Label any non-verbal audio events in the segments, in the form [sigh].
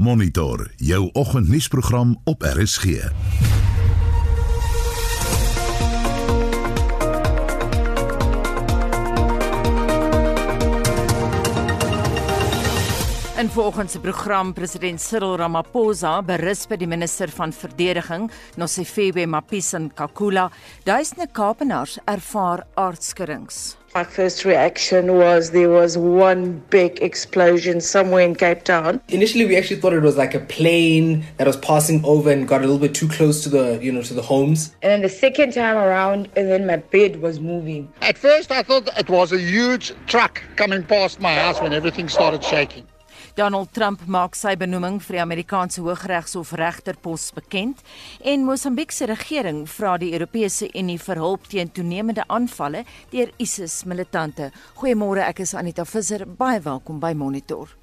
Monitor jou oggendnuusprogram op RSG. In volgens se program president Cyril Ramaphosa berus by die minister van verdediging, Nosifebe Mapisa Nkakula, duisende Kaapenaars ervaar aardskuddings. My first reaction was there was one big explosion somewhere in Cape Town. Initially, we actually thought it was like a plane that was passing over and got a little bit too close to the, you know, to the homes. And then the second time around, and then my bed was moving. At first, I thought it was a huge truck coming past my house when everything started shaking. Donald Trump maak sy benoeming vir die Amerikaanse Hooggeregshof regterpos bekend en Mosambiek se regering vra die Europese Unie vir hulp teen toenemende aanvalle deur ISIS militante. Goeiemôre, ek is Anita Visser, baie welkom by Monitor.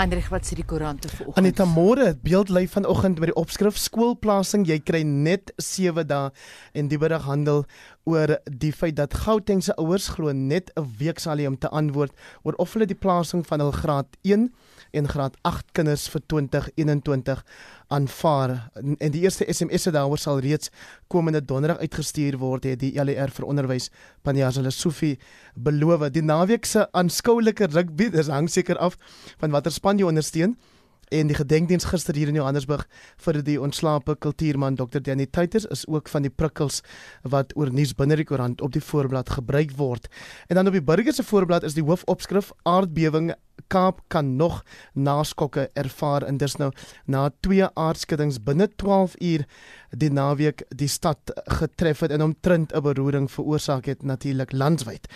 Hendrik wat sê die koerante vanoggend. Aneta môre beeldly vanoggend met die opskrif skoolplasing jy kry net 7 dae en die berig handel oor die feit dat Gauteng se ouers glo net 'n week sal hy om te antwoord oor of hulle die plasing van hul graad 1 en graad 8 kinders vir 2021 aanvaar. En die eerste SMS se daaroor sal reeds komende donderdag uitgestuur word het die LER vir onderwys Panjazile Sofie beloof. Die naweek se aanskoulike rugby dis hang seker af van watter span jy ondersteun en die gedenkdiens gister hier in Johannesburg vir die ontslape kultuurman Dr Danny Tuiters is ook van die prikkels wat oor nuus binne die koerant op die voorblad gebruik word. En dan op die burger se voorblad is die hoofopskrif aardbewing Kaap kan nog naskokke ervaar en dis nou na twee aardskuddings binne 12 uur die naweek die stad getref het en omtrent 'n beroering veroorsaak het natuurlik landwyd.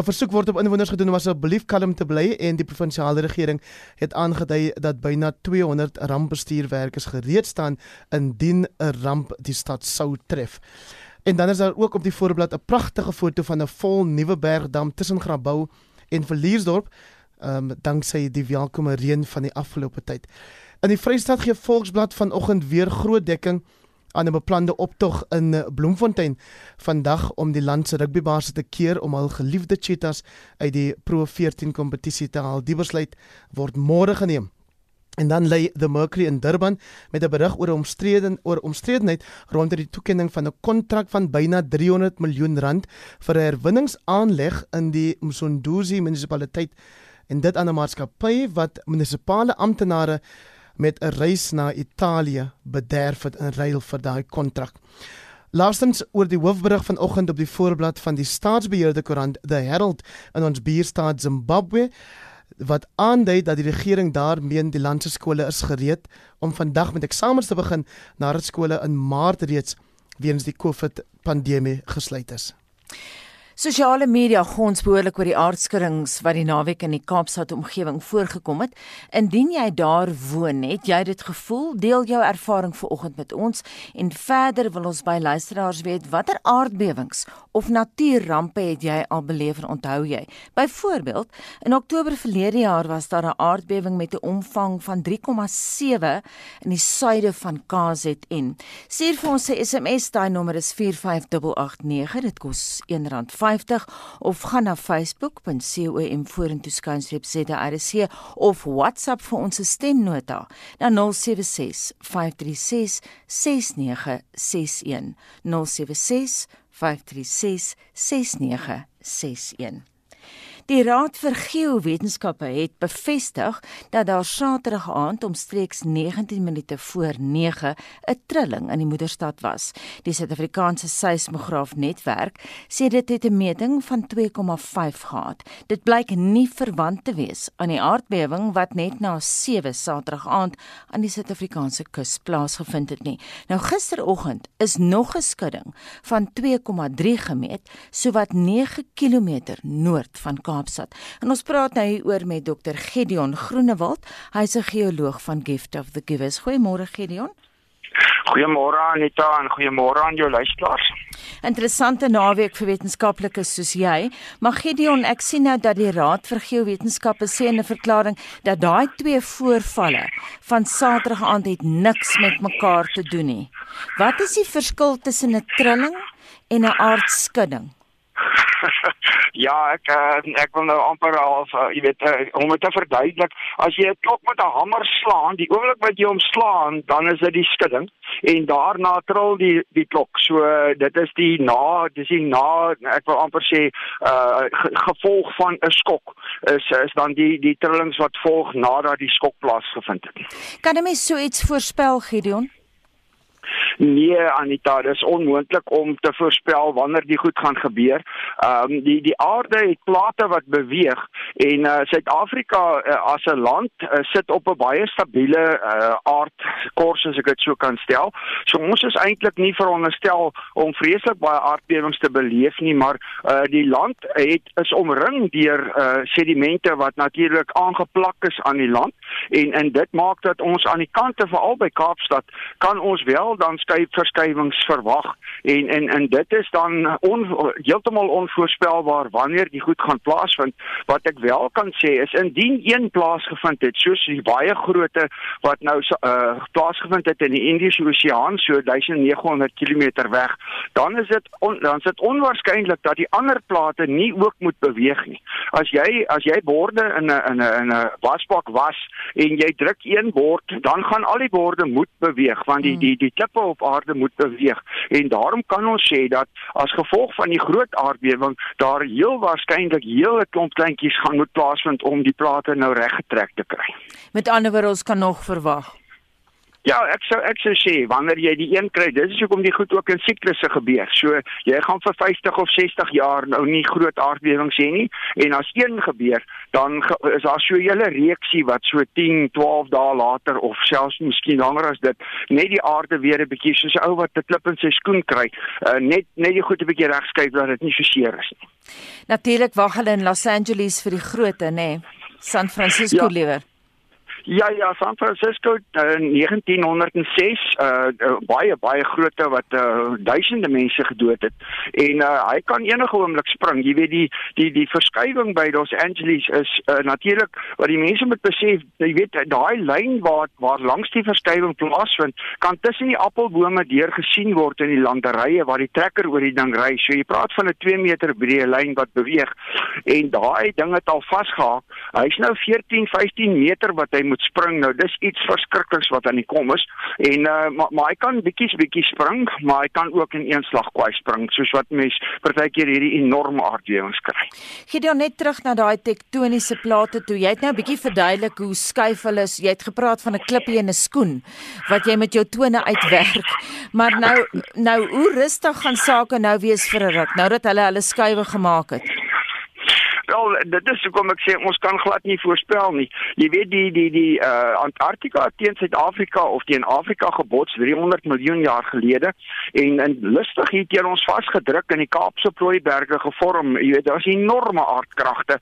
'n Versoek word op inwoners gedoen om asseblief kalm te bly en die provinsiale regering het aangedui dat byna 200 rampbestuurwerkers gereed staan indien 'n ramp die stad sou tref. En dan is daar ook op die voorblad 'n pragtige foto van 'n vol nuwe bergdam tussen Grabouw en Villiersdorp, ehm um, danksy die welkome reën van die afgelope tyd. In die Vrystaat gee Volksblad vanoggend weer groot dekking aan 'n beplande optog in Bloemfontein vandag om die land se rugbybaas te keer om hul geliefde cheetahs uit die Pro 14 kompetisie te haal. Die besluit word môre geneem. En dan lê The Mercury in Durban met 'n berig oor omstrede oor omstredenheid rondom die toekenning van 'n kontrak van byna 300 miljoen rand vir 'n herwinningsaanleg in die Msonduzi munisipaliteit en dit aan 'n maatskappy wat munisipale amptenare met 'n reis na Italië bederf het in ruil vir daai kontrak. Laastens oor die hoofberig vanoggend op die voorblad van die staatsbeheerde koerant The Herald in ons buurstaat Zimbabwe wat aandui dat die regering daar meen die land se skole is gereed om vandag met eksamens te begin nadat skole in Maart reeds weens die COVID pandemie gesluit is. Sosiale media gons behoorlik oor die aardskuddings wat die naweek in die Kaapstad omgewing voorgekom het. Indien jy daar woon, het jy dit gevoel? Deel jou ervaring vanoggend met ons en verder wil ons by luisteraars weet watter aardbewings of natuurrampe het jy al beleef en onthou jy? Byvoorbeeld, in Oktober verlede jaar was daar 'n aardbewing met 'n omvang van 3,7 in die suide van KZN. Stuur vir ons 'n SMS, daai nommer is 45889. Dit kos R1.50 of gaan na facebook.com vorentoe skynstreep ZRC of WhatsApp vir ons stemnota na 076 536 6961 076 536 6961 Die Raad vir Geowetenskappe het bevestig dat daar Saterdag aand omstreeks 19 minute voor 9 'n trilling in die moederstad was. Die Suid-Afrikaanse seismograaf netwerk sê dit het 'n meting van 2,5 gehad. Dit blyk nie verwant te wees aan die aardbewing wat net na 7 Saterdag aand aan die Suid-Afrikaanse kus plaasgevind het nie. Nou gisteroggend is nog 'n skudding van 2,3 gemeet, sowat 9 km noord van Kaap Kaapstad. En ons praat nou hieroor met Dr Gideon Groenewald. Hy's 'n geoloog van Gift of the Givers. Goeiemôre Gideon. Goeiemôre Anita en goeiemôre aan jou luisteraars. Interessante naweek vir wetenskaplikes soos jy. Maar Gideon, ek sien nou dat die Raad vir Geowetenskappe sê in 'n verklaring dat daai twee voorvalle van Saterdag aand het niks met mekaar te doen nie. Wat is die verskil tussen 'n trilling en 'n aardskudding? [laughs] ja, ek uh, ek wil nou amper half uh, jy weet uh, om dit te verduidelik, as jy 'n klok met 'n hamer slaan, die oomblik wat jy hom slaan, dan is dit die skudding en daarna trill die die klok. So dit is die na, dis die na ek wil amper sê uh gevolg van 'n skok is is dan die die trillings wat volg nadat die skok plaasgevind het. Kan 'n mens so iets voorspel, Gideon? Nee Anita, dit is onmoontlik om te voorspel wanneer die goed gaan gebeur. Ehm um, die die aarde het plate wat beweeg en uh Suid-Afrika uh, as 'n land uh, sit op 'n baie stabiele uh aardkors as ek dit so kan stel. So ons is eintlik nie veronderstel om vreeslik baie aardbewings te beleef nie, maar uh die land het is omring deur uh sedimente wat natuurlik aangeplak is aan die land en en dit maak dat ons aan die kante veral by Kaapstad kan ons wel dan skuif verskywings verwag. En en en dit is dan on, heeltemal onvoorspelbaar wanneer die goed gaan plaasvind. Wat ek wel kan sê is indien een plaasgevind het soos die baie grootte wat nou uh, plaasgevind het in die Indiese Oseaan so 1900 km weg dan is dit on, dan is dit onwaarskynlik dat die ander plate nie ook moet beweeg nie. As jy as jy borde in 'n in 'n in 'n wasbak was en jy druk een bord dan gaan al die borde moet beweeg want die die die klippe op aarde moet beweeg en daarom kan ons sê dat as gevolg van die groot aardbewing daar heel waarskynlik hele klomp kleintjies gaan moet plaasvind om die plate nou reggetrek te kry. Met ander woorde ons kan nog verwag. Ja, ek sou ek sou sê wanneer jy die een kry, dis hoekom die goed ook in siklusse gebeur. So jy gaan vir 50 of 60 jaar nou nie groot aardbewings hê nie en as een gebeur, dan is daar so 'n hele reeksie wat so 10, 12 dae later of selfs miskien langer as dit net die aarde weer 'n bietjie soos 'n ou wat 'n klip in sy skoen kry, uh, net net die goed 'n bietjie regskuif dat dit nie so seer is nie. Natuurlik wag hulle in Los Angeles vir die grootte, nê? Nee. San Francisco ja. liewer. Ja ja, San Francisco uh, 1906 uh, uh baie baie grootte wat uh, duisende mense gedood het en uh, hy kan enige oomblik spring. Jy weet die die die verskywing by Los Angeles is uh, natuurlik wat die mense moet besef, jy weet daai lyn waar waar langs die verskywing plaasvind, kan tussen die appelbome deur gesien word in die landerye waar die trekker oor die ding ry. So jy praat van 'n 2 meter breë lyn wat beweeg en daai ding het al vasgehaak. Hy's nou 14, 15 meter wat hy moet spring. Nou dis iets verskrikliks wat aan die kom is. En uh maar, maar hy kan bietjies bietjie spring, maar hy kan ook in een slag kwai spring, soos wat mense partykeer hierdie enorme aardbewings kry. Gideon net terug na daai tektoniese plate toe. Jy het nou 'n bietjie verduidelik hoe skuif hulle is. Jy het gepraat van 'n klippie en 'n skoen wat jy met jou tone uitwerk. Maar nou nou hoe rustig gaan sake nou wees vir 'n ruk nou dat hulle hulle skuwe gemaak het. Wel, dit is hoekom ek sê ons kan glad nie voorspel nie. Jy weet die die die uh Antarktika teen Suid-Afrika of teen Afrika gebots 300 miljoen jaar gelede en in lustig hier teen ons vasgedruk in die Kaapse Plooiberge gevorm. Jy weet daar's enorme aardkragte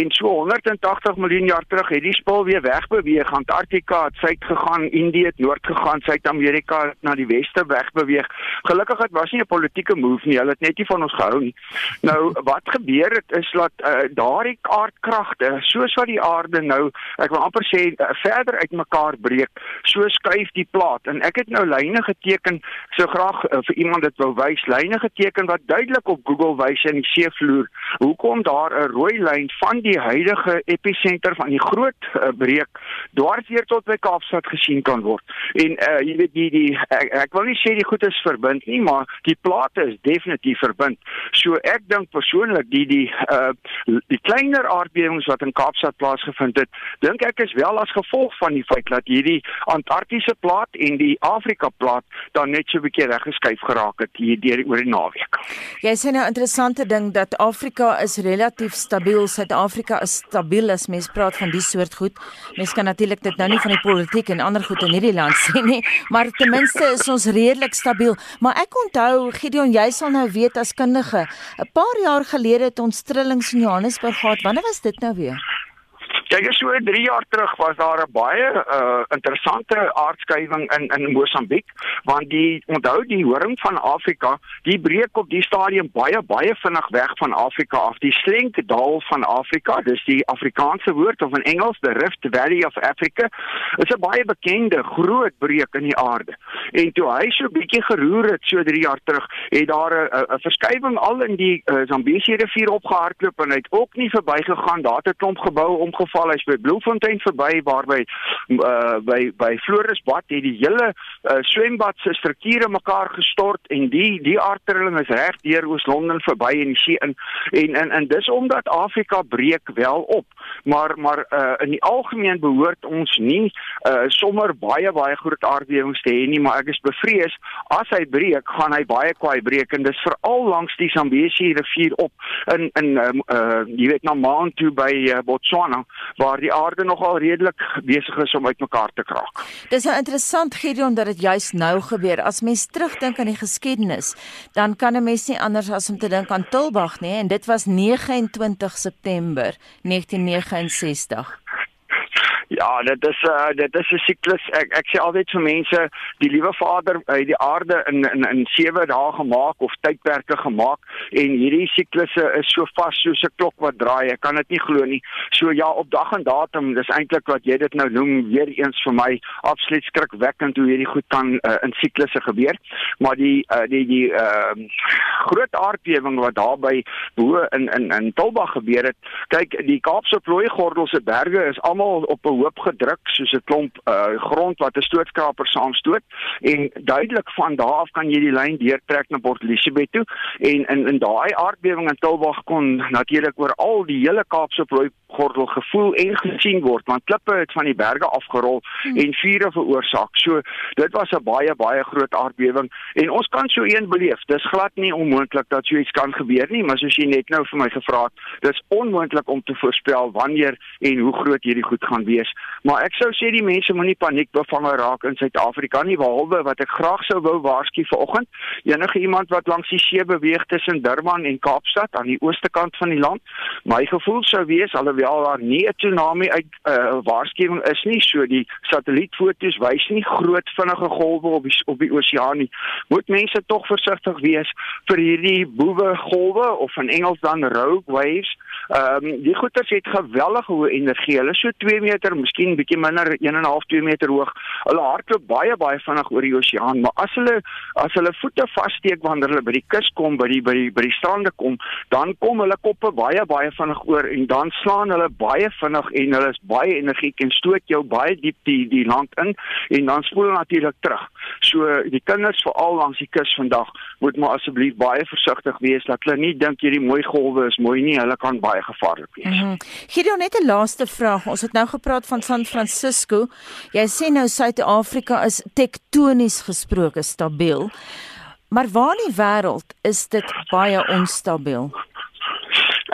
en so 180 miljoen jaar terug het die spul weer wegbeweeg. Antarktika het suid gegaan, Indië het noord gegaan, Suid-Amerika na die weste wegbeweeg. Gelukkig het was nie 'n politieke move nie. Hulle het net nie van ons gehou nie. Nou wat gebeur het is dat uh, daardie aardkragte soos wat die aarde nou ek wil amper sê uh, verder uitmekaar breek so skuif die plaat. En ek het nou lyne geteken so graag uh, vir iemand dit wou wys lyne geteken wat duidelik op Google wys in die seevloer. Hoekom daar 'n rooi lyn van die huidige episenter van die groot uh, breek dwarsdeur tot by Kaapstad gesien kan word. En uh, jy weet die die ek, ek wil nie sê die goed is verbind nie maar die plate is definitief verbind. So ek dink persoonlik die die uh, die kleiner aardbewings wat in Kaapstad plaasgevind het, dink ek is wel as gevolg van die feit dat hierdie Antarktiese plaat en die Afrika plaat dan net so 'n bietjie reggeskuif geraak het hier deur oor die naweek. Jy sê nou 'n interessante ding dat Afrika is relatief stabiel, Suid-Afrika is stabiel as mens praat van die soort goed. Mens kan natuurlik dit nou nie van die politiek en ander goed in hierdie land [laughs] sê nie, maar ten minste is ons redelik stabiel. Maar ek onthou Gideon, jy sal nou weet as kundige, 'n paar jaar gelede het ons trillings in Johannesburg gehad. Wanneer was dit nou weer? Kyk, so 3 jaar terug was daar 'n baie uh, interessante aardskuiwing in in Mosambiek, want die onthou die horing van Afrika, die breek op die stadium baie baie vinnig weg van Afrika af. Die slenkdal van Afrika, dis die Afrikaanse woord of in Engels the Rift Valley of Africa, is 'n baie bekende groot breek in die aarde. En toe hy so 'n bietjie geroer het so 3 jaar terug, het daar 'n 'n verskywing al in die uh, Zambesi rivier opgehardloop en hy het ook nie verbygegaan. Daar 'n klomp geboue omgeval. Hy's by Bloemfontein verby waarby uh, by by Florisbad het die hele uh, swembad se strukture mekaar gestort en die die aardtrilling is reg deur Oos-London verby in die see in en en en dis omdat Afrika breek wel op. Maar maar uh, in die algemeen behoort ons nie uh, sommer baie baie groot aardbewings te hê nie, maar ek is bevrees as hy breek, gaan hy baie kwaai breek en dis veral langs die Zambesi rivier op in in um, uh jy weet na Maan toe by uh, Botswana waar die aarde nogal redelik besig is om uitmekaar te kraak. Dis nou interessant Gideon dat dit juis nou gebeur. As mens terugdink aan die geskiedenis, dan kan 'n mens nie anders as om te dink aan Tulbag nie en dit was 29 September 1969. Ja, dit is uh dit is 'n siklus. Ek ek sê altyd vir mense, die liewe Vader het die aarde in in in 7 dae gemaak of tydperke gemaak en hierdie siklusse is so vas soos 'n klok wat draai. Ek kan dit nie glo nie. So ja, op dag en datum, dis eintlik wat jy dit nou noem weer eens vir my absoluut skrikwekkend hoe hierdie goed kan uh, in siklusse gebeur. Maar die uh die die uh groot aardbewing wat daar by bo in in in Tulbag gebeur het. Kyk, die Kaapse plooigordel se berge is almal op 'n hoop gedruk soos 'n klomp uh, grond wat 'n stootskraper saamstoot en duidelik van daar af kan jy die lyn deurtrek na Port Elizabeth toe en in in daai aardbewing in Tilbag kon natuurlik oor al die hele Kaapse plooi gordel gevoel en gesien word want klippe het van die berge afgerol hmm. en vure veroorsaak. So dit was 'n baie baie groot aardbewing en ons kan so een beleef. Dis glad nie onmoontlik dat so iets kan gebeur nie, maar soos jy net nou vir my gevra het, dis onmoontlik om te voorspel wanneer en hoe groot hierdie goed gaan wees. Maar ek sou sê die mense moenie paniek bevange raak in Suid-Afrika nie, behalwe wat ek graag sou wou waarsku vanoggend. Enige iemand wat langs die see beweeg tussen Durban en Kaapstad aan die ooste kant van die land, my gevoel sou wees alhoewel daar nie 'n tsunami uit 'n uh, waarskuwing is nie, so die satellietfoto's wys nie groot vinnige golwe op die op die oseaan nie. Moet mense tog versigtig wees vir hierdie boewe golwe of in Engels dan rogue waves. Ehm um, die goeters het geweldige hoë energie. Hulle is so 2 meter, miskien bietjie minder, 1.5 2 meter hoog. Hulle hardloop baie baie vinnig oor die oseaan, maar as hulle as hulle voete vassteek wanneer hulle by die kus kom, by die by die by die strande kom, dan kom hulle koppe baie baie vinnig oor en dan slaan hulle baie vinnig en hulle is baie energiek en stoot jou baie diep die die land in en dan spoel hulle natuurlik terug. So die kinders veral langs die kus vandag moet maar asseblief baie versigtig wees dat hulle nie dink hierdie mooi golwe is mooi nie, hulle kan baie gevaarlik wees. Mm -hmm. Gideon net 'n laaste vraag. Ons het nou gepraat van San Francisco. Jy sê nou Suid-Afrika is tektonies gesproke stabiel. Maar waar in die wêreld is dit baie onstabiel?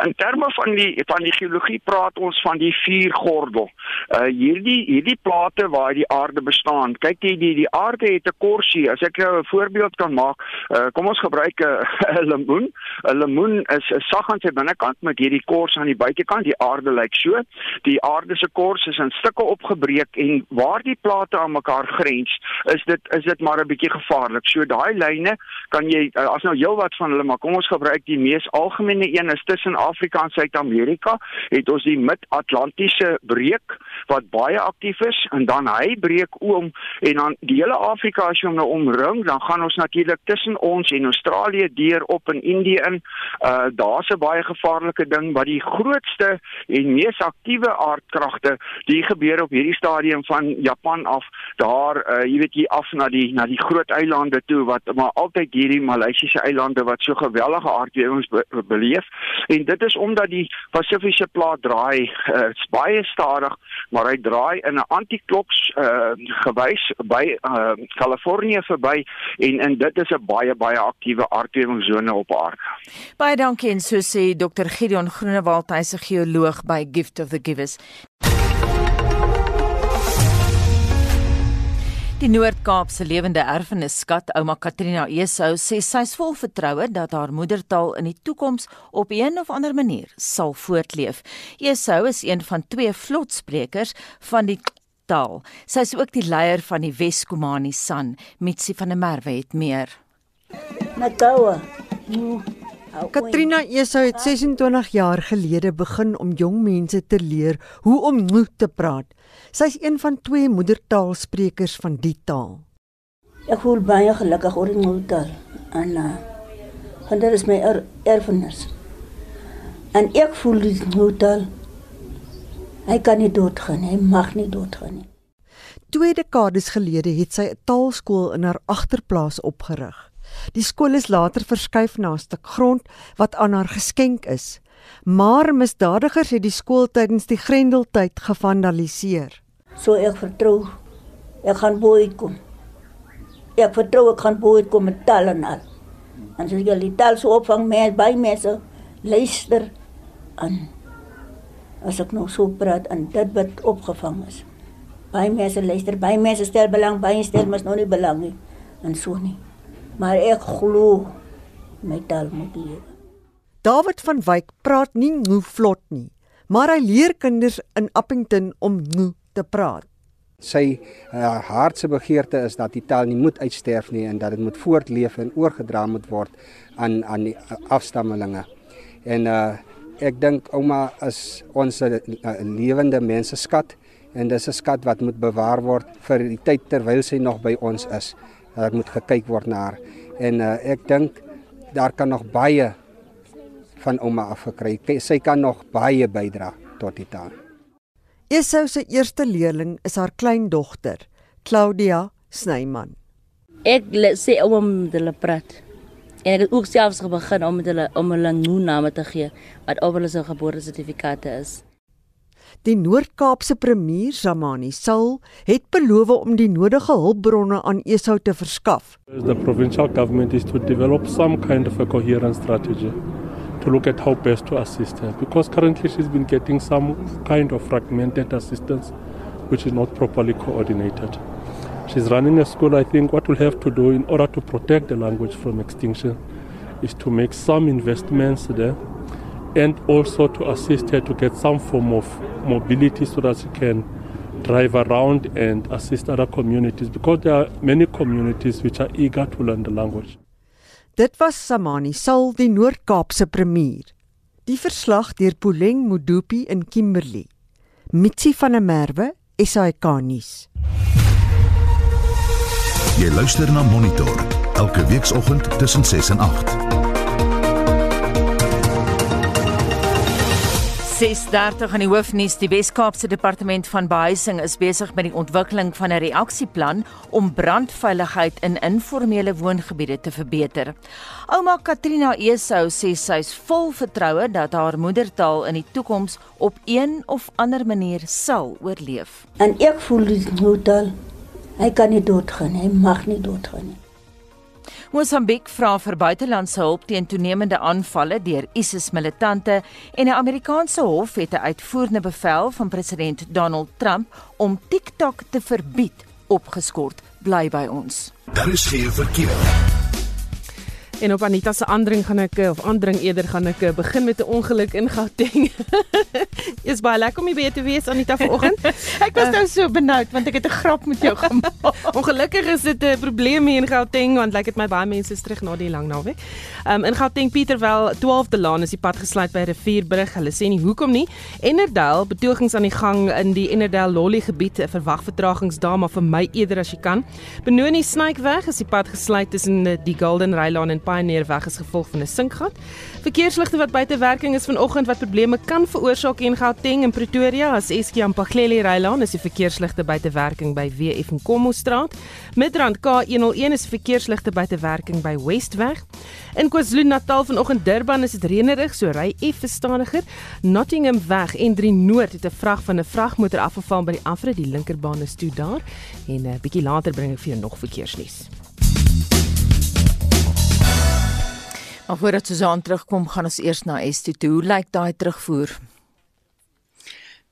In terme van die van die geologie praat ons van die viergordel. Uh hierdie hierdie plate waar die aarde bestaan. Kyk jy die die aarde het 'n korsie. As ek jou 'n voorbeeld kan maak, uh kom ons gebruik 'n [laughs] lemoen. 'n Lemoen is 'n sag aan sy binnekant met hierdie kors aan die buitekant. Die aarde lyk so. Die aarde se kors is in stukke opgebreek en waar die plate aan mekaar grens, is dit is dit maar 'n bietjie gevaarlik. So daai lyne kan jy uh, as nou heelwat van hulle maar kom ons gebruik die mees algemene een is tussen Afrika en Suid-Amerika het ons die Mid-Atlantiese breek wat baie aktief is en dan hy breek oom en dan die hele Afrika as jy hom nou omring dan gaan ons natuurlik tussen ons en Australië deur op in Indië in. Uh daar's 'n baie gevaarlike ding wat die grootste en mees aktiewe aardkragte die gebeur op hierdie stadium van Japan af daar uh jy weet hier af na die na die groot eilande toe wat maar altyd hierdie Maleisiese eilande wat so gewellige aardbewings be beleef en dit is omdat die Pasifiese plaat draai uh, baie stadig, maar hy draai in 'n antikloks uh, gewys by uh, Kalifornië verby en en dit is 'n baie baie aktiewe aardbewingszone op aarde. Baie dankie en so sê Dr Gideon Groenewald, hy's 'n geoloog by Gift of the Givers. Die Noord-Kaapse lewende erfenisskat, ouma Katrina Esou, sê sy's vol vertroue dat haar moedertaal in die toekoms op een of ander manier sal voortleef. Esou is een van twee vlotsprekers van die taal. Sy is ook die leier van die Weskomani San. Mitsi van der Merwe het meer. Nakawa. Katrina Esou het 26 jaar gelede begin om jong mense te leer hoe om nu te praat. Sy's een van twee moedertaalsprekers van die taal. Ek voel baie gelukkig oor die moedertaal. En uh, want dit is my er erfenis. En ek voel die moedertaal hy kan nie doodgaan nie, hy mag nie doodgaan nie. Twee dekades gelede het sy 'n taalskool in haar agterplaas opgerig. Die skool is later verskuif na 'n stuk grond wat aan haar geskenk is. Maar misdadigers het die skool tydens die Grendeltyd gevandaliseer. So ek vertrou ek gaan bo uitkom. Ek vertrou ek gaan bo uitkom met taal en al. En as jy die taal so opvang met by mense luister aan as ek nog so praat en dit wat opgevang is. Baie mense luister, baie mense stel belang, baie stel mos nou nie belang nie en so nie. Maar ek glo my taal moet lewe. David van Wyk praat nie nou vlot nie, maar hy leer kinders in Appington om nou te praat. Sy uh, hartse begeerte is dat die taal nie moet uitsterf nie en dat dit moet voortleef en oorgedra moet word aan aan die uh, afstammelinge. En uh ek dink ouma is ons uh, lewende menseskat en dis 'n skat wat moet bewaar word vir die tyd terwyl sy nog by ons is. Daar moet gekyk word na haar en uh, ek dink daar kan nog baie van ouma afgekry. Sy kan nog baie bydra tot die taal. Esou se eerste leerling is haar kleindogter, Claudia Snyman. Ek sê ouma moet hulle praat. En ek het ook selfs begin om met hulle om hulle nou name te gee wat op hulle se geboortesertifikate is. Die Noord-Kaapse premier, Zamani Sal, het beloof om die nodige hulpbronne aan Esau te verskaf. The provincial government is to develop some kind of a coherent strategy to look at how best to assist her because currently she's been getting some kind of fragmented assistance which is not properly coordinated. She's running a school. I think what we'll have to do in order to protect the language from extinction is to make some investments there and also to assist her to get some form of mobility so that she can drive around and assist other communities because there are many communities which are eager to learn the language. Dit was Samani Sal, die Noord-Kaapse premier. Die verslag deur Puleng Modupi in Kimberley. Mitsi van der Merwe, SAK nuus. Jy luister na Monitor elke weekoggend tussen 6 en 8. 6:30 in die hoofnuus die Wes-Kaapse Departement van Behuising is besig met die ontwikkeling van 'n reaksieplan om brandveiligheid in informele woongebiede te verbeter. Ouma Katrina Esou sê sy is vol vertroue dat haar moedertaal in die toekoms op een of ander manier sal oorleef. En ek voel die moedertaal hy kan nie doodgaan nie, hy mag nie doodgaan nie. Mosambiek vra vir buitelandse hulp teen toenemende aanvalle deur ISIS-militante en 'n Amerikaanse hof het 'n uitvoerende bevel van president Donald Trump om TikTok te verbied opgeskort. Bly by ons. Daar is geen verkeer. En op Anita se aandring gaan ek of aandring eerder gaan ek begin met 'n ongeluk in Gauteng. [laughs] Is baie lekker om hier te wees Anita vanoggend. [laughs] ek was nou so benoud want ek het 'n grap met jou gemaak. [laughs] Ongelukkig is dit 'n probleem hier in Gauteng want lyk dit my baie mense is terug na die lang naweek. Um in Gauteng Pieterwel 12de Laan is die pad gesluit by Rivierbrug. Hulle sê nie hoekom nie. Ennerdale betogings aan die gang in die Ennerdale Lolly gebied verwag vertragings daar maar vir my eerder as jy kan. Benoni Snykeweg is die pad gesluit tussen die Golden Rylaan en Pioneer weg as gevolg van 'n sinkgat. Verkeersligte wat buite werking is vanoggend wat probleme kan veroorsaak in Gauteng en Pretoria as Eskie Mpagleli Rylaan is die verkeersligte buite werking by WF en Kommo straat. Midrand K101 is verkeersligte buite werking by Westweg. In KwaZulu-Natal vanoggend Durban is dit reënerig, so ry effe stadiger. Nottingham weg en 3 Noord het 'n vrag van 'n vragmotor afgeval by die afrit, die linkerbaan is toe daar. En 'n uh, bietjie later bring ek vir jou nog verkeersnuus. Maar voordat Susan terugkom, gaan ons eers na Estie toe. Hoe lyk daai terugvoer?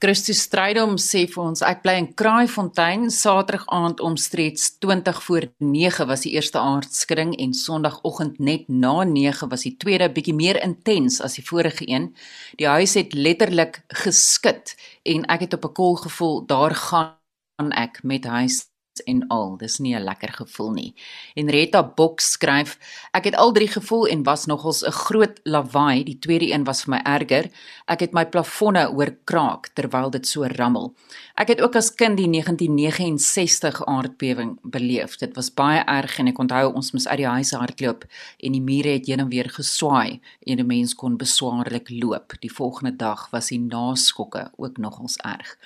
Christus Strydom sê vir ons ek bly in Kraaifontein Saterdag aand omstreeks 20 voor 9 was die eerste aardskudding en Sondagoggend net na 9 was die tweede bietjie meer intens as die vorige een. Die huis het letterlik geskit en ek het op 'n kol gevoel daar gaan ek met huis en al. Dis nie 'n lekker gevoel nie. Henrietta Bok skryf: Ek het al drie gevoel en was nogals 'n groot lawaai. Die tweede een was vir my erger. Ek het my plafonne hoor kraak terwyl dit so rammel. Ek het ook as kind die 1969 aardbewing beleef. Dit was baie erg en ek onthou ons moes uit die huis hardloop en die mure het heen en weer geswaai en 'n mens kon beswaarlik loop. Die volgende dag was die naskokke ook nogals erg.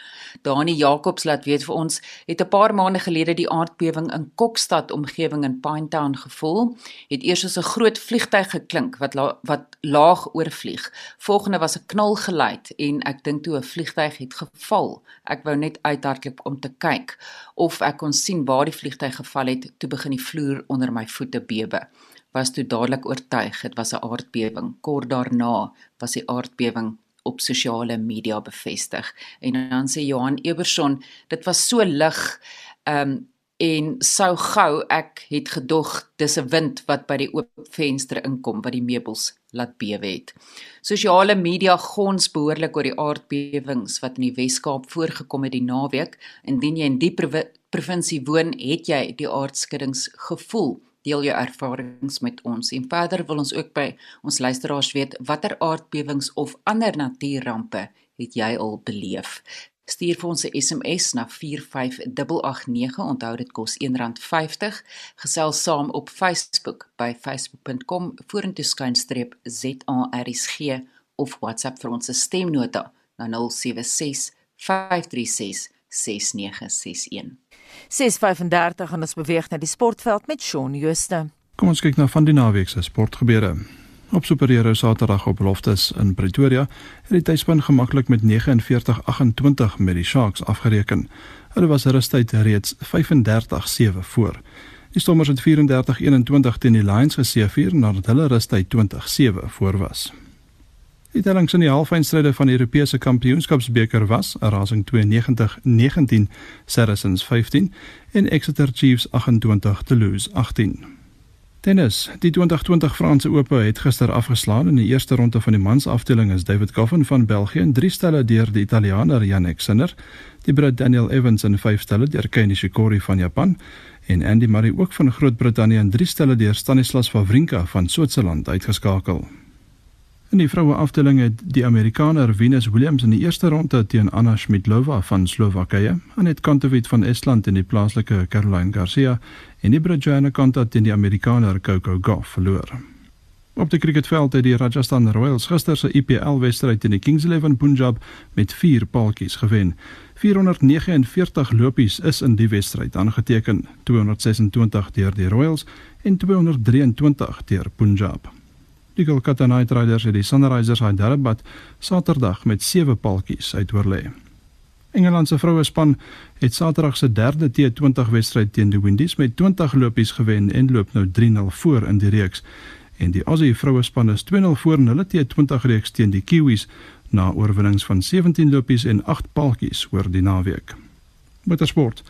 Dani Jacobs laat weet vir ons het 'n paar maande gelede die aardbewing in Kokstad omgewing in Pinetown gevoel. Het eers as 'n groot vliegtyg geklink wat la, wat laag oorvlieg. Volgende was 'n knalgeluid en ek dink toe 'n vliegtyg het geval. Ek wou net uithardloop om te kyk of ek kon sien waar die vliegtyg geval het. Toe begin die vloer onder my voete bewe. Was toe dadelik oortuig dit was 'n aardbewing. Kort daarna was die aardbewing op sosiale media bevestig. En dan sê Johan Eberson, dit was so lig Ehm um, en sou gou ek het gedog dis 'n wind wat by die oop venster inkom wat die meubels laat bewe het. Sosiale media gons behoorlik oor die aardbewings wat in die Wes-Kaap voorgekom het die naweek. Indien jy in die provinsie woon, het jy die aardskuddings gevoel. Deel jou ervarings met ons. En verder wil ons ook by ons luisteraars weet watter aardbewings of ander natuurrampe het jy al beleef? Stuur vir ons 'n SMS na 45889. Onthou dit kos R1.50. Gesels saam op Facebook by facebook.com vorentoe skynstreep ZARSG of WhatsApp vir ons stemnota na 076 536 6961. 6:35 en ons beweeg na die sportveld met Shaun Jooste. Kom ons kyk na van die naweek se sportgebeure. Op Superhero Saterdag op Loftus in Pretoria het die tydsspan gemaklik met 49-28 met die Sharks afgereken. Hulle was rusttyd reeds 35-7 voor. Die Stormers het 34-21 teen die Lions geseëvier nadat hulle rusttyd 20-7 voor was. Die tellings in die halfeindstryde van die Europese Kampioenskapsbeker was: Racing 92-19, Saracens 15 en Exeter Chiefs 28 Toulouse 18. Tennis. Die 2020 Franse Ope het gister afgeslaan. In die eerste ronde van die mansafdeling is David Goffin van België in 3 stelle deur die Italiaaner Jannik Sinner, die Brit Daniel Evans in 5 stelle deur Kei Nishikori van Japan en Andy Murray ook van Groot-Brittanje in 3 stelle deur Stanislas Wawrinka van Switserland uitgeskakel. In die vroue afdeling het die Amerikaner Venus Williams in die eerste ronde teen Anna Schmidlova van Slowakye, Anet Kontaveit van Estland en die plaaslike Caroline Garcia en die Britse Konta teen die Amerikaner Coco Gauff verloor. Op die cricketveld het die Rajasthan Royals gister se IPL-wedstryd teen die Kings Eleven Punjab met 4 paaltjies gewen. 449 lopies is in die wedstryd aangeteken, 226 deur die Royals en 223 deur Punjab. Die Kolkata Knight Riders het die Sunrisers Hyderabad Saterdag met 7 paltjies uitoorlê. Engeland se vroue span het Saterdag se derde T20 wedstryd teen die Windies met 20 lopies gewen en loop nou 3-0 voor in die reeks. En die Aussie vroue span is 2-0 voor in hulle T20 reeks teen die Kiwis na oorwinnings van 17 lopies en 8 paltjies oor die naweek. Motorsport.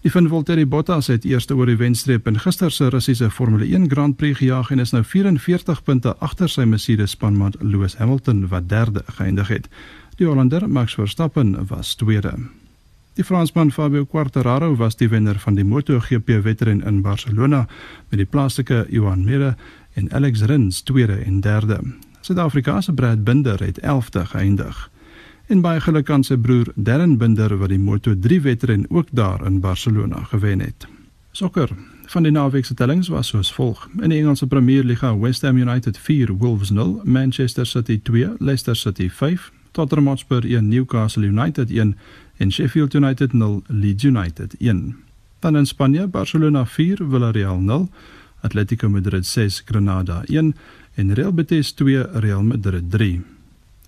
Die van Valtteri Bottas het eerste oor die wenstreep in gister se Russiese Formule 1 Grand Prix gejaag en is nou 44 punte agter sy Mercedes spanmaat Lewis Hamilton wat derde geëindig het. Die Hollander Max Verstappen was tweede. Die Fransman Fabio Quartararo was die wenner van die MotoGP wedren in Barcelona met die plaaslike Johan Mir en Alex Rins tweede en derde. Suid-Afrikaanse Brad Binder het 11de geëindig en baie geluk aan sy broer Darren Binder wat die Moto3 wedren ook daar in Barcelona gewen het. Sokker. Van die naweek se tellings was soos volg: in die Engelse Premier Liga West Ham United 4, Wolves 0, Manchester City 2, Leicester City 5, Tottenham Hotspur 1, Newcastle United 1 en Sheffield United 0, Leeds United 1. Dan in Spanje, Barcelona 4, Villarreal 0, Atletico Madrid 6, Granada 1 en Real Betis 2, Real Madrid 3.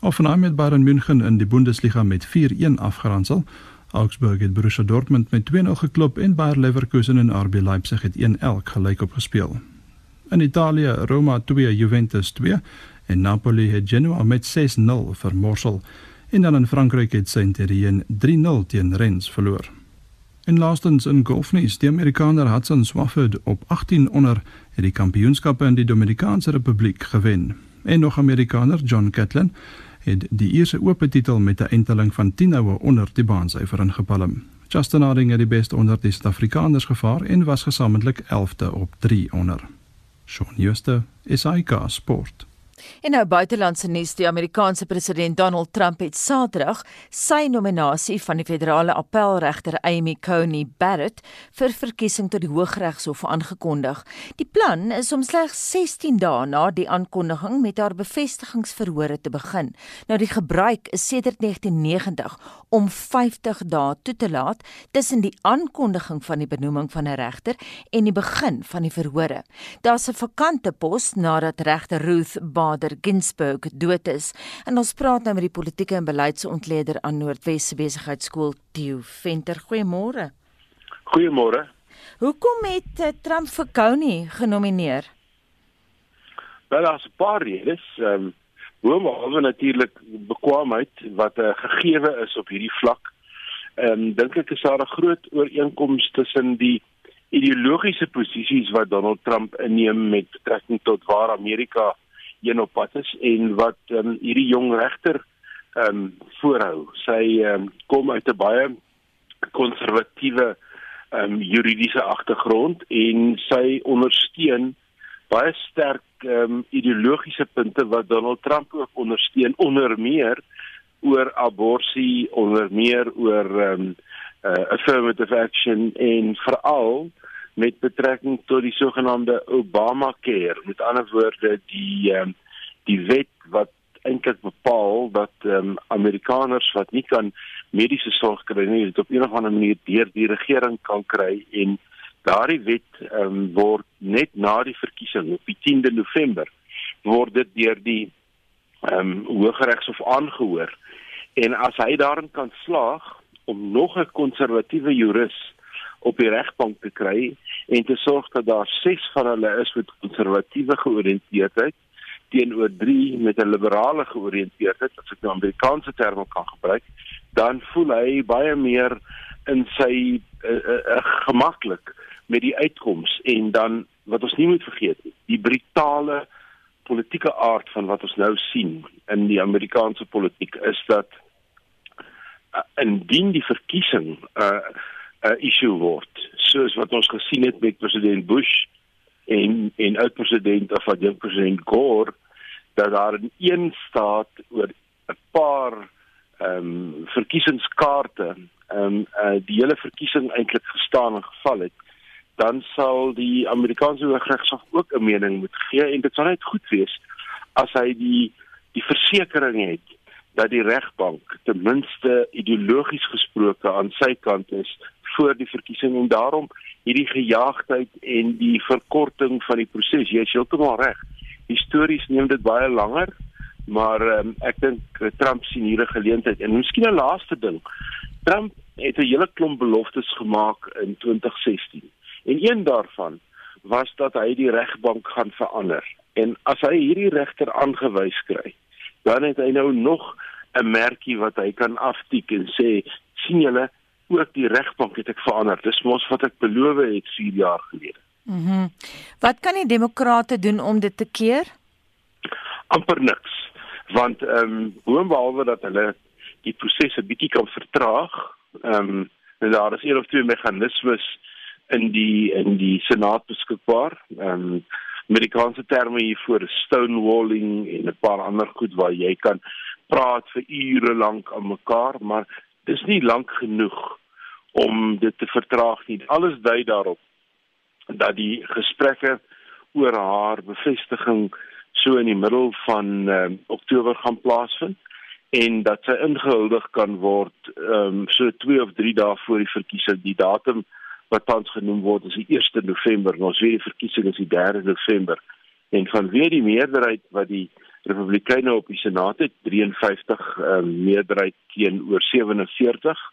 Hoffenheim het Bayern München in die Bundesliga met 4-1 afgeronsel. Augsburg het Borussia Dortmund met 2-0 geklop en Bayer Leverkusen en RB Leipzig het 1-1 gelyk opgespeel. In Italië, Roma 2 Juventus 2 en Napoli het Genoa met 6-0 vermorsel. En dan in Frankryk het Saint-Étienne 3-0 teen Rennes verloor. En laastens in golfnuus, die Amerikaner Hudson Swafford op 18 onder het die kampioenskappe in die Dominikaanse Republiek gewen. En nog Amerikaner John Catlin het die eerste oop titel met 'n enteling van 10 houe onder die baansyfer ingepalm. Justin Harding het die beste onder die Suid-Afrikaners gevaar en was gesamentlik 11de op 3 onder. Shaun Schuster, SAK Sport. En nou buitelandse nuus, die Amerikaanse president Donald Trump het Saterdag sy nominasie van die federale appelregter Amy Coney Barrett vir verkiesing tot die Hooggeregshof aangekondig. Die plan is om slegs 16 dae na die aankondiging met haar bevestigingsverhore te begin. Nou die gebruik is sedert 1990 om 50 dae toe te laat tussen die aankondiging van die benoeming van 'n regter en die begin van die verhore. Daar's 'n vakante pos nadat regter Ruth Bader Ginsburg dood is. En ons praat nou met die politieke en beleidsontleder aan Noordwes Besigheidsskool Theo Venter. Goeiemôre. Goeiemôre. Hoekom het uh, Trump vir Coney genomineer? Wel, daar's 'n paar redes. Ehm um, Boonbehalwe natuurlik bekwaamheid wat 'n uh, gegewe is op hierdie vlak. Ehm dink ek is daar 'n groot ooreenkoms tussen die ideologiese posisies wat Donald Trump inneem met betrekking tot waar Amerika een op pad is en wat um, hierdie jong regter ehm um, voorhou. Sy ehm um, kom uit 'n baie konservatiewe ehm um, juridiese agtergrond en sy ondersteun baie sterk ehm um, ideologiese punte wat Donald Trump ook ondersteun onder meer oor abortus, onder meer oor ehm um, uh, affirmative action en veral met betrekking tot die sogenaamde Obamacare. Met ander woorde die um, die wet wat eintlik bepaal dat um, Amerikaners wat nie kan mediese sorg kry nie dit op 'n of ander manier deur die regering kan kry en daardie wet um, word net na die verkiesing op die 10de November word dit deur die ehm um, Hooggeregshof aangehoor. En as hy daarin kan slaag om nog 'n konservatiewe jurist op die regbank te kry en te sorg dat daar 6 van hulle is met konservatiewe georiënteerdheid teenoor 3 met 'n liberale georiënteerdheid, as ek nou Amerikaanse terme kan gebruik, dan voel hy baie meer in sy uh, uh, uh, gemaklik met die uitkoms en dan wat ons nie moet vergeet nie, die brutale politieke aard van wat ons nou sien in die Amerikaanse politiek is dat uh, indien die verkiesing 'n uh, uh, issue word soos wat ons gesien het met president Bush en en oud president of wat jong president Gore dat daar in een staat oor 'n paar ehm um, verkiesingskaarte ehm um, uh, die hele verkiesing eintlik gestaan en geval het dan sal die Amerikaanse Hooggeregshof ook 'n mening moet gee en dit sal net goed wees as hy die die versekering het dat die regbank ten minste ideologies gesproke aan sy kant is voor die verkiesing en daarom hierdie gejaagdheid en die verkorting van die proses. Jy is heeltemal reg. Histories neem dit baie langer, maar um, ek dink Trump sien hier 'n geleentheid en miskien 'n laaste ding. Trump het 'n hele klomp beloftes gemaak in 2016. En een daarvan was dat hy die regbank gaan verander. En as hy hierdie regter aangewys kry, dan het hy nou nog 'n merkie wat hy kan aftik en sê sien julle ook die regbank het ek verander. Dis mos wat ek beloof het 4 jaar gelede. Mhm. Mm wat kan die demokrate doen om dit te keer? amper niks. Want ehm um, boonbehalwe dat hulle die proses 'n bietjie kan vertraag, ehm um, en daar is een of twee meganismes in die in die senaat beskikbaar. Ehm um, Amerikaanse terme hiervoor is stonewalling en 'n paar ander goed waar jy kan praat vir ure lank aan mekaar, maar dis nie lank genoeg om dit te vertraag nie. Alles dui daarop dat die gesprekke oor haar bevestiging so in die middel van uh, Oktober gaan plaasvind en dat sy ingehuldig kan word um, so 2 of 3 dae voor die verkiesing. Die datum wat tans genoem word is die 1 November. Ons weet die verkiesing is die 3 November. En vanweer die meerderheid wat die Republikeine op die Senaat het, 53 um, meerderheid teenoor 47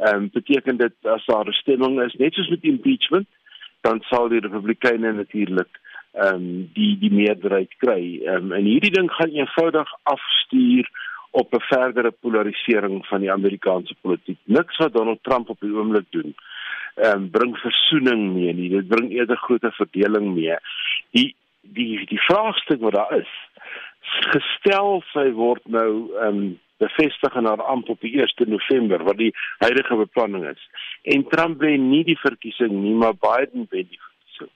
ehm um, beteken dit as daar 'n stemming is net soos met impeachment dan sal die republikeine natuurlik ehm um, die die meerderheid kry. Ehm um, en hierdie ding gaan eenvoudig afstuur op 'n verdere polarisering van die Amerikaanse politiek. Niks wat Donald Trump op die oomblik doen, ehm um, bring versoening mee nie. Dit bring eerder groter verdeling mee. Die die die vraagstuk wat daar is, gestel sy word nou ehm um, bevestig in haar amp op die 1 November wat die huidige beplanning is. En Trump wen nie die verkiesing nie, maar Biden wen die verkiesing.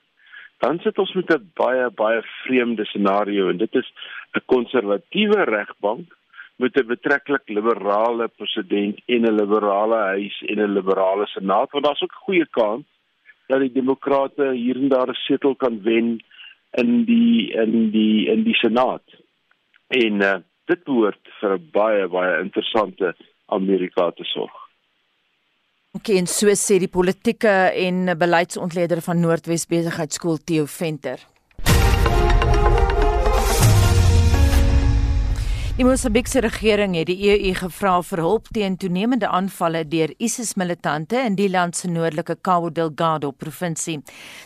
Dan sit ons met 'n baie baie vreemde scenario en dit is 'n konservatiewe regbank met 'n betreklik liberale president en 'n liberale huis en 'n liberale senaat want daar's ook 'n goeie kans dat die demokrate hier en daar 'n setel kan wen in die in die in die senaat. En uh, dit behoort vir 'n baie baie interessante Amerika te sorg. OK, en so sê die politieke en beleidsontleder van Noordwes Besigheidsskool Theo Venter. Die Mosambiekse regering het die EU gevra vir hulp teen toenemende aanvalle deur ISIS-militante in die land se noordelike Cabo Delgado provinsie.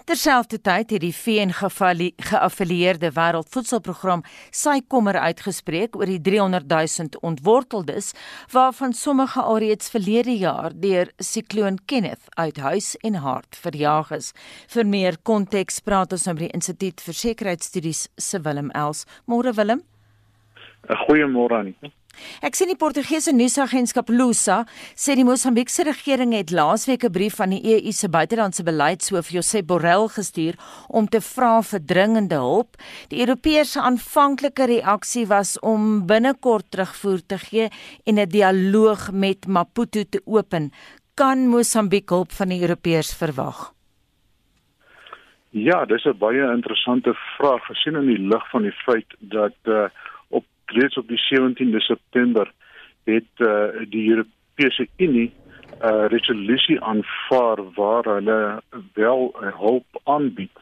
Terselfdertyd het die VN geaffilieerde Wêreldvoedselprogram sy kommer uitgespreek oor die 300 000 ontworteldes waarvan sommige alreeds verlede jaar deur sikloon Kenneth uit huis en hart verjaag is. Vir meer konteks praat ons nou met die Instituut vir Sekuriteitsstudies se Willem Els. Môre Willem. 'n Goeiemôre aan u. Ek sien die Portugese nuusagentskap Lusa sê die Mosambiekse regering het laasweek 'n brief van die EU se buitelandse beleidshoof Josep Borrell gestuur om te vra vir dringende hulp. Die Europese aanvanklike reaksie was om binnekort terugvoer te gee en 'n dialoog met Maputo te open. Kan Mosambiek hulp van die Europeërs verwag? Ja, dis 'n baie interessante vraag gesien in die lig van die feit dat uh reeds op die 17de September het uh, die Europese Unie 'n uh, resolusie aanvaar waar hulle wel hulp aanbied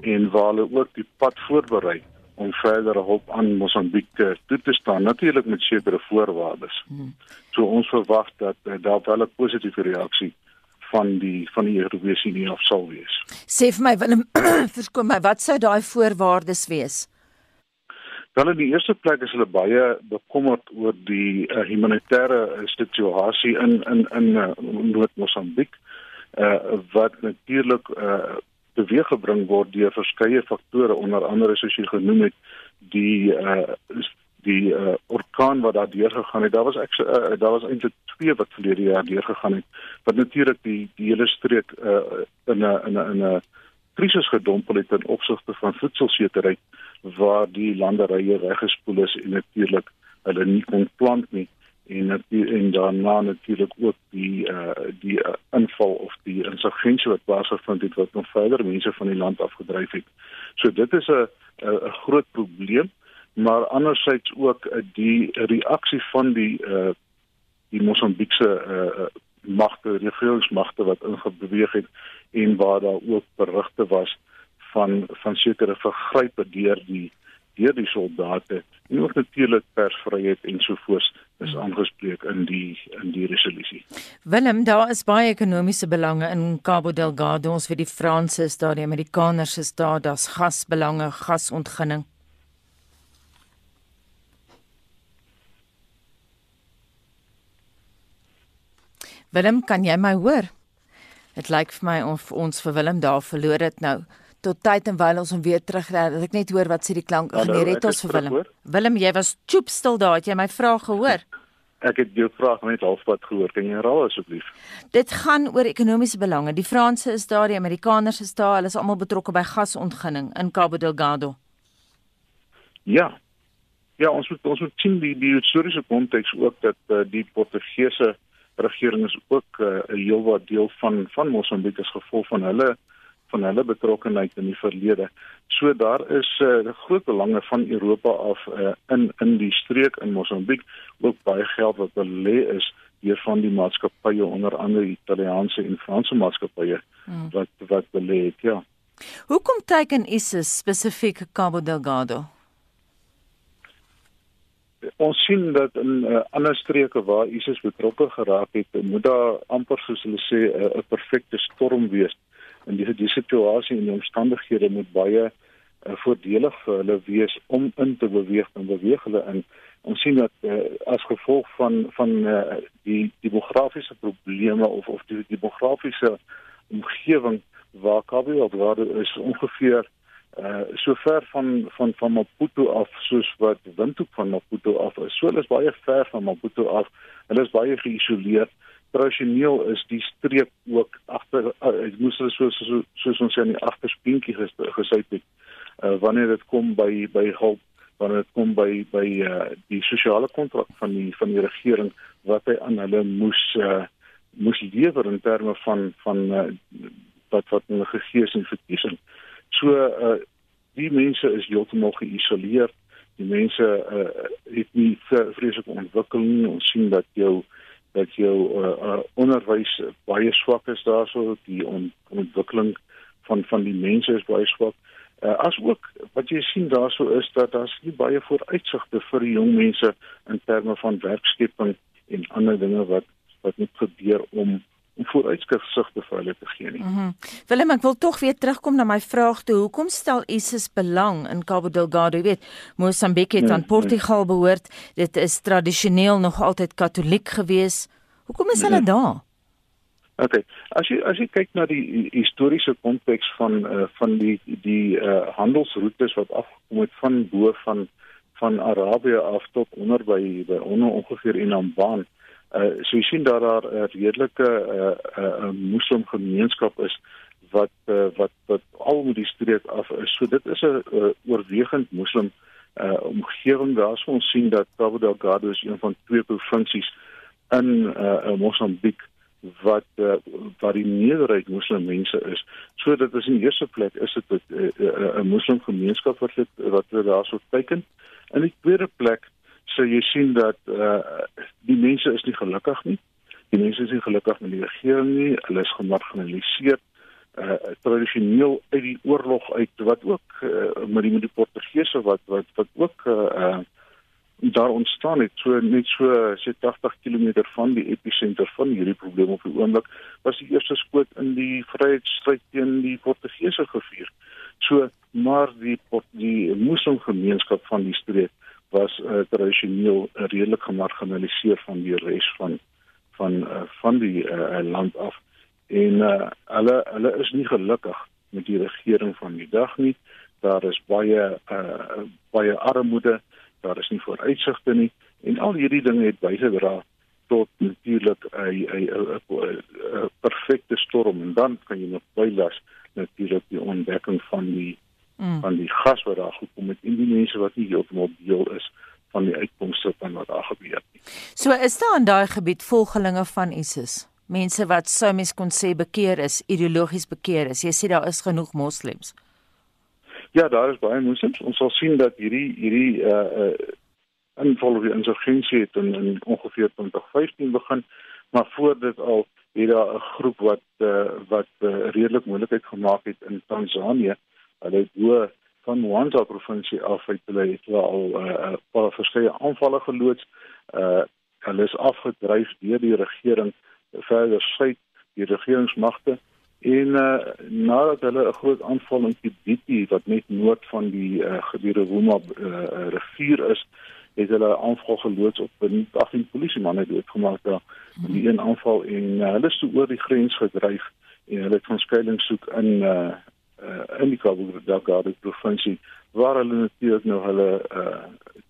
en waar hulle ook die pad voorberei om verdere hulp aan Mosambiek te toe te staan natuurlik met sekere voorwaardes. Hmm. So ons verwag dat uh, daar wel 'n positiewe reaksie van die van die Europese Unie af sal wees. Sê vir my Willem, [clears throat] verskoon my, wat sou daai voorwaardes wees? Wel in die eerste plek is hulle baie bekommerd oor die uh, humanitêre uh, situasie in in in uh, Noord-Mosambiek uh, wat natuurlik uh, teweeggebring word deur verskeie faktore onder andere soos jy genoem het die uh, die uh, orkaan wat daar deurgegaan het. Daar was ek uh, daar was eintlik twee wat verlede jaar deurgegaan het wat natuurlik die die hele streek uh, in 'n in 'n krisis gedompel het in opsigte van voedselsekerheid waar die landerye weggespoel is en natuurlik hulle nie kon plant nie en en daarna natuurlik ook die uh die uh, inval of die insurgensie wat plaasgevind het wat nog verder mense van die land afgedryf het. So dit is 'n 'n groot probleem, maar andersins ook uh, die reaksie van die uh die Mosambiekse uh magte, regeringsmagte wat ingebeweeg het en waar daar ook berigte was van van sekere vergrype deur die deur die soldate en ook natuurlik persvryheid en so voort is aangespreek in die in die resolusie. Willem, daar is baie ekonomiese belange in Cabo Delgado, ons weet die Franse is daar, die Amerikaners is daar, daar's gasbelange, gasontginning. Willem, kan jy my hoor? Dit lyk vir my of ons vir Willem daar verloor het nou. Tot tyd en wyl ons hom weer terugry, dat ek net hoor wat sê die klank. Nee, red ons vir Willem. Hoor? Willem, jy was choop stil daar, het jy my vraag gehoor? Ek het jou vraag net halfpad gehoor. Kan jy herhaal asseblief? Dit gaan oor ekonomiese belange. Die Franse is daar, die Amerikaners is daar, hulle is almal betrokke by gasontginning in Cabo Delgado. Ja. Ja, ons moet ons moet sien die die historiese konteks ook dat uh, die Portugese regering is ook eh, 'n uh, heelwat deel van van Mosambiek as gevolg van hulle van hulle betrokkeheid in die verlede. So daar is 'n uh, groot belange van Europa af uh, in in die streek in Mosambiek ook baie geld wat belê is deur van die maatskappye onder andere Italiaanse en Franse maatskappye hmm. wat wat belê het, ja. Hoekom teken ISIS spesifiek Cabo Delgado? Ons sien dat in uh, ander streke waar ISIS betrokke geraak het, moet daar amper soos hulle sê eh, 'n uh, perfekte storm wees. En die die situasie en die omstandighede moet baie uh, voordelig vir hulle wees om in te beweeg en beweeg hulle in ons sien dat uh, as gevolg van van uh, die demografiese probleme of of die demografiese omgewing waar Kabwe waar is ongeveer uh so ver van van van Maputo af soos wat Windhoek van Maputo af is. So hulle is baie ver van Maputo af. Hulle is baie geïsoleer. Tradisioneel is die streek ook agter uh, moes hulle so so soos ons sê aan die agterspientjie gesit het. Uh wanneer dit kom by by hulp wanneer dit kom by by uh die sosiale kontrak van die van die regering wat hy aan hulle moes uh moes lewer in terme van van uh, wat wat hulle gegee is in verkiesing. So uh die mense is heeltemal geïsoleer. Die mense uh het nie vreeslike ontwikkeling. Ons sien dat jou dat jou uh, uh onderwys baie swak is daarso die on, ontwikkeling van van die mense is baie swak. Uh, as ook wat jy sien daarso is dat daar's nie baie vooruitsigte vir jong mense in terme van werkskeping en ander dinge wat wat moet gebeur om om vooruitsigte vir hulle te gee nie. Mm Willem, ek wil tog weer terugkom na my vraag toe. Hoekom stel ISIS belang in Cabo Delgado? Jy weet, Mosambik het nee, aan Portugal nee. behoort. Dit is tradisioneel nog altyd katoliek gewees. Hoekom is hulle nee. daar? Okay. As jy as jy kyk na die historiese konteks van uh, van die die uh, handelsroetes wat afgekom het van bo van van Arabië af tot onder by by onder ongeveer in Amban. Uh so jy sien dat daar 'n redelike uh 'n uh, moslim gemeenskap is wat uh, wat wat al met die streek af is. So dit is 'n uh, oorwegend moslim uh omgewing daar so ons sien dat Cabo Delgado is een van twee provinsies in uh Mosambiek wat uh, wat die meerderheid moslim mense is. So dit is in die eerste plek is dit 'n uh, uh, moslim gemeenskap wat dit wat hulle daarso teken. In die tweede plek so jy sien dat uh die mense is nie gelukkig nie. Die mense is nie gelukkig met die regering nie. Hulle is gemarginaliseer uh tradisioneel uit die oorlog uit wat ook uh, met die met die Portugese wat wat wat ook uh, uh daar ontstaan het so net so sê 80 km van die episenter van hierdie probleem op die oomblik was die eerste skoot in die vryheidsstryd teen die Portugese gevuur. So maar die die moslimgemeenskap van die streek was uh, tradisioneel uh, redelik gemarginaliseer van die res van van uh, van die uh, land af. En uh, hulle hulle is nie gelukkig met die regering van die dag nie. Daar is baie uh, baie armoede daar is nie vooruitsigte nie. En al hierdie dinge het bygedra tot natuurlik 'n 'n perfekte storm. En dan kan jy nog bylas natuurlik die ontdekking van die mm. van die gas wat daar gekom het en die mense wat nie heeltemal deel is van die uitkomste van wat daar gebeur nie. So is daar in daai gebied volgelinge van ISIS. Mense wat sou mens kon sê bekeer is, ideologies bekeer is. Jy sê daar is genoeg moslems. Ja, daar is baie moslems. Ons sal sien dat hierdie hierdie uh uh inval of die insurgensie het in, in ongeveer 2015 begin, maar voor dit al het daar 'n groep wat uh wat uh, redelik moeilikheid gemaak het in Tansanië hulle het bo van Mwanza provinsie af uit hulle het wel al 'n uh, eh, paar verskeie aanvalle geloods. Uh hulle is afgedryf deur die regering verder suid die regeringsmagte en uh nadat hulle 'n groot aanval in Kibiti wat net noord van die uh, gebiede Roma uh, rivier is het hulle aanval geloods op 'n 18 polisiemanne doodgemaak daar in die een aanval en uh, hulle is toe oor die grens gedryf en hulle het van skuilings soek in uh uh, in die Cabo Delgado provinsie waar hulle natuurlik nou hulle uh,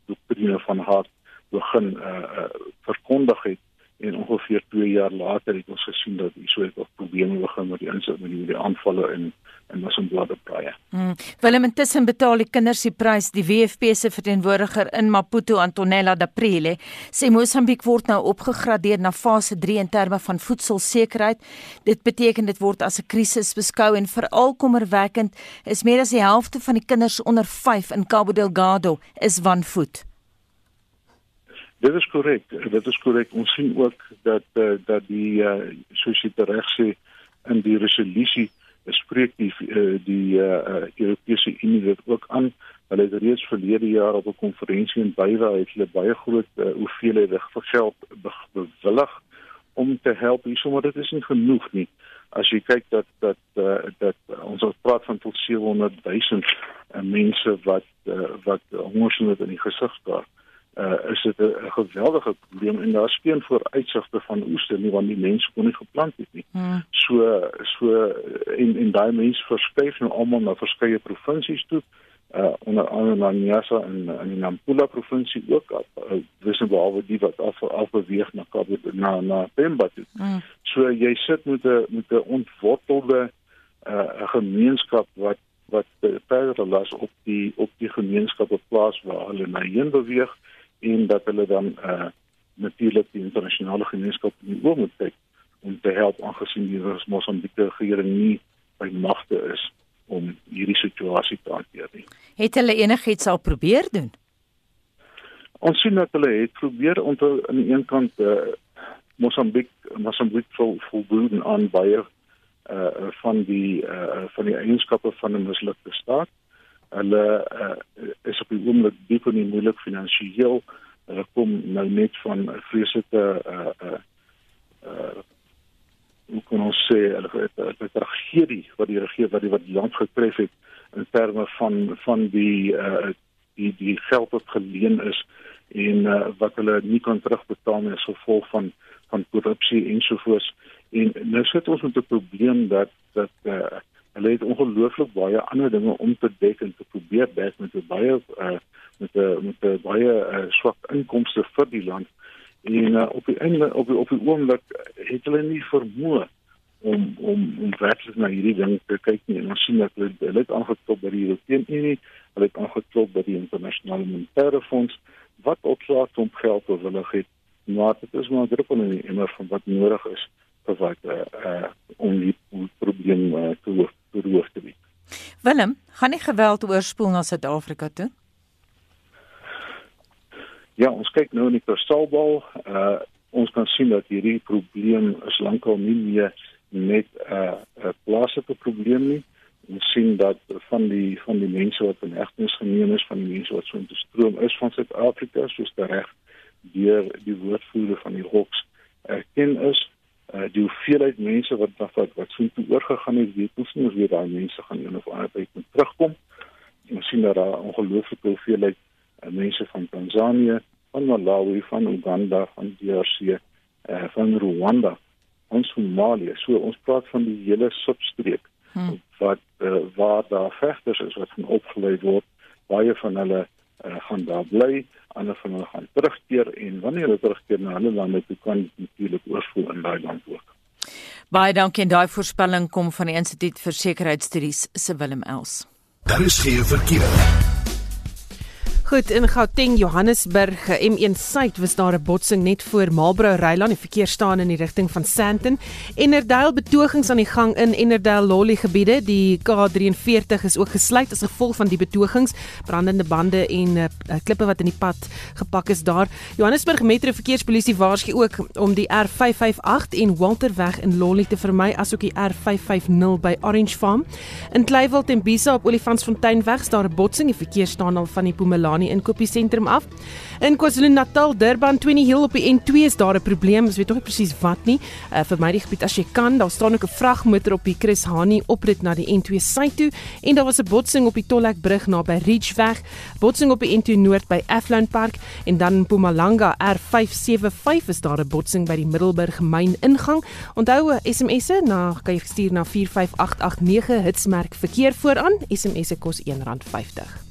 doktrine van hart begin uh, uh, verkondig het en ongeveer 2 jaar later het ons gesien dat hier so 'n probleem begin met die insit met die, die aanvalle in en was 'n bloede praai. Hmm. Willem intussen betaal die kinders die prys. Die WFP se verteenwoordiger in Maputo, Antonella Daprile, sê Mosambiek word nou opgegradeer na fase 3 in terme van voedselsekerheid. Dit beteken dit word as 'n krisis beskou en veral kommerwekkend is meer as die helfte van die kinders onder 5 in Cabo Delgado is wanvoed. Dit is korrek. Dit is korrek. Ons sien ook dat uh, dat die uh, soos jy reg sê in die resolusie spreek die uh, die uh, Europese Unie dit ook aan. Hulle het reeds verlede jaar op 'n konferensie in Beira het hulle baie groot uh, hoeveelhede geld be bewillig om te help hier sommer dit is nie genoeg nie. as jy kyk dat dat uh, dat ons praat van tot 700 000 uh, mense wat uh, wat hongersnood in die gesig staar uh, is dit 'n geweldige probleem en daar speen voor uitsigte van oeste nie want die mense kon nie geplant het nie. Hmm. So so en en daai mense verskuif nou almal na verskeie provinsies toe uh onder andere na Nyasa en in die Nampula provinsie ook af. Uh, wissen behalwe die wat af af beweeg na Kaap na na Pemba toe. Mm. So jy sit met 'n met 'n ontwortelde uh gemeenskap wat wat verder las op die op die gemeenskap op plaas waar hulle na heen beweeg en dat hulle dan uh natuurlik die internasionale gemeenskap in die oë moet kyk om te help aangesien die Mosambieke regering nie by magte is om hierdie situasie te hanteer nie. Het hulle enigiets al probeer doen? Ons sien dat hulle het probeer om te aan die een kant uh Mosambiek Mosambiek vol voldoen aan baie uh van die uh van die eienskappe van 'n mislukte staat. Hulle uh is op die oomblik diep in die moeilik finansiëel. Hulle kom nou net van 'n vreeslike uh uh uh hoe kan ons sê hulle het 'n tragedie wat die regering wat die wat die land getref het in terme van van die uh die die geld wat geleen is en uh, wat hulle nie kan terugbetaal nie as gevolg van van korrupsie ensovoorts en nou sit ons met 'n probleem dat dat uh, hulle het ongelooflik baie ander dinge om te dek en te probeer dek met 'n baie uh, met 'n met 'n baie uh, swak inkomste vir die land. En uh, op die einde op die, op die oomblik het hulle nie vermoë om om om werklik na hierdie ding te kyk nie. Ons sien dat hulle hulle het aangeklop by die Europese Unie hulle het aangeklop by die internasionale monetaire fonds wat opslaat om geld te wil hê maar dit is maar druk op en maar van wat nodig is vir wat uh, uh, om die probleem uh, te hoof te bied Willem gaan nie geweld oorspoel na Suid-Afrika toe Ja, ons kyk nou in die kristalbal. Uh ons kan sien dat hierdie probleem is lankal nie meer net 'n uh, 'n plaaslike probleem nie. Ons sien dat van die van die mense wat in hegtenis geneem is, van die mense wat so in die stroom is van Suid-Afrika, soos reg deur die woordvoerder van die Hawks erken is, uh die hoeveelheid mense wat wat wat so toe oorgegaan het, weet ons nie of weer daai mense gaan een of ander tyd terugkom. Ons sien dat daar ongelooflike hoeveelheid uh, mense van Tanzanië, van Malawi, van Uganda, van DRC, uh, van Rwanda, van Somalië. So ons praat van die hele substreek hmm. wat uh, waar daar vegters is wat van opgelei word. Baie van hulle uh, gaan daar bly, ander van hulle gaan terugkeer en wanneer hulle terugkeer na hulle lande toe kan natuurlik oorspoel in daai land ook. Baie dankie en daai voorspelling kom van die Instituut vir Sekuriteitsstudies se Willem Els. Daar is geen verkeer. Goed in Gauteng Johannesburg M1 Suid was daar 'n botsing net voor Marlborough Rylaan die verkeer staan in die rigting van Sandton. Ennerdale betogings aan die gang in Ennerdale Lolly gebiede. Die K43 is ook gesluit as gevolg van die betogings. Brandende bande en uh, klippe wat in die pad gepak is daar. Johannesburg Metro Verkeerspolisie waarsku ook om die R558 en Walterweg in Lolly te vermy asook die R550 by Orange Farm. In Kleinveld en Bisa op Olifantsfontein weg is daar 'n botsing. Die verkeer staan al van die Pumela Polani inkopiesentrum af. In KwaZulu-Natal, Durban, 20 Hill op die N2 is daar 'n probleem. Ons weet nog nie presies wat nie. Uh, vir my die gebied as jy kan, daar staan ook 'n vragmotor op die Chris Hani oprit na die N2 sy toe en daar was 'n botsing op die Tollek brug naby Ridgeweg, botsing op die N2 Noord by Afland Park en dan in Mpumalanga R575 is daar 'n botsing by die Middelburg myn ingang. Onthou SMS'e na kan jy stuur na 45889 hitsmerk verkeer vooraan. SMS'e kos R1.50.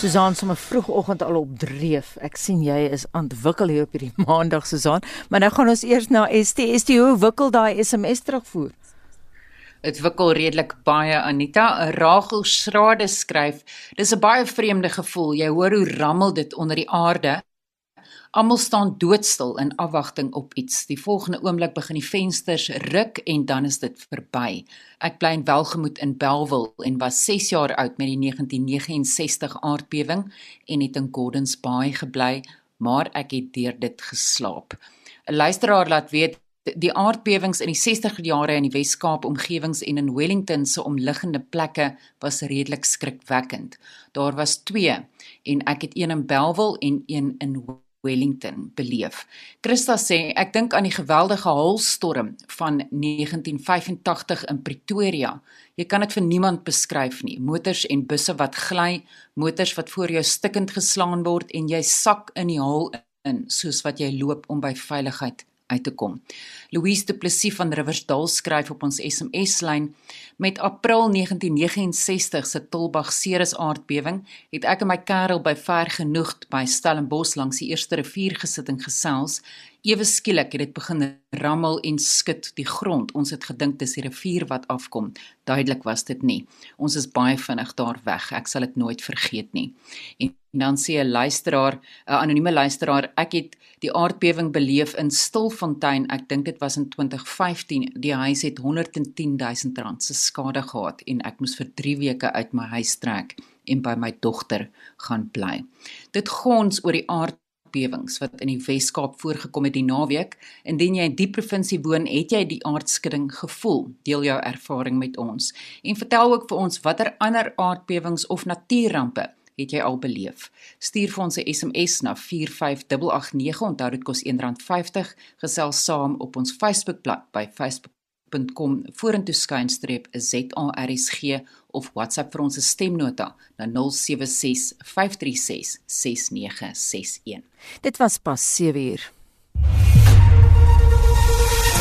Susan sommer vroegoggend al op dreef. Ek sien jy is ontwikkel hier op hierdie [laughs] maandag Susan, maar nou gaan ons eers na ST. ST hoe wikkel daai SMS terugvoer? Dit wikkel redelik baie Anita. Rachel Schrade skryf: "Dis 'n baie vreemde gevoel. Jy hoor hoe rammel dit onder die aarde Almal staan doodstil in afwagting op iets. Die volgende oomblik begin die vensters ruk en dan is dit verby. Ek bly in Welgemoot in Belwel en was 6 jaar oud met die 1969 aardbewing en het in Gordons Bay gebly, maar ek het deur dit geslaap. 'n Luisteraar laat weet die aardbewings in die 60er jare in die Wes-Kaap omgewings en in Wellington se omliggende plekke was redelik skrikwekkend. Daar was 2 en ek het een in Belwel en een in Wellington beleef. Christa sê ek dink aan die geweldige haalstorm van 1985 in Pretoria. Jy kan dit vir niemand beskryf nie. Motors en busse wat gly, motors wat voor jou stikkend geslaan word en jy sak in die haal in soos wat jy loop om by veiligheid uit te kom. Louise Du Plessis van Riversdal skryf op ons SMS-lyn: Met April 1969 se Tulbag Ceres aardbewing het ek en my kerel by ver genoeg by Stellenbosch langs die eerste rivier gesit en gesels. Ewe skielik het dit begin rammel en skud die grond. Ons het gedink dis die rivier wat afkom. Duidelik was dit nie. Ons is baie vinnig daar weg. Ek sal dit nooit vergeet nie. En dan sê 'n luisteraar, 'n anonieme luisteraar, ek het die aardbewing beleef in Stilfontein. Ek dink dit was in 2015. Die huis het 110 000 rand se skade gehad en ek moes vir 3 weke uit my huis trek en by my dogter gaan bly. Dit gons oor die aard aardbewings wat in die Wes-Kaap voorgekom het die naweek. Indien jy in die provinsie woon, het jy die aardskudding gevoel. Deel jou ervaring met ons en vertel ook vir ons watter ander aardbewings of natuurrampe het jy al beleef. Stuur vir ons 'n SMS na 45889. Onthou dit kos R1.50. Gesels saam op ons Facebookblad by Facebook facebook.com vorentoe skynstreep ZARSG of WhatsApp vir ons stemnota na 076 536 6961. Dit was pas 7 uur.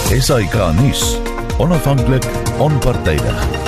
SAK nuus. Onafhanklik, onpartydig.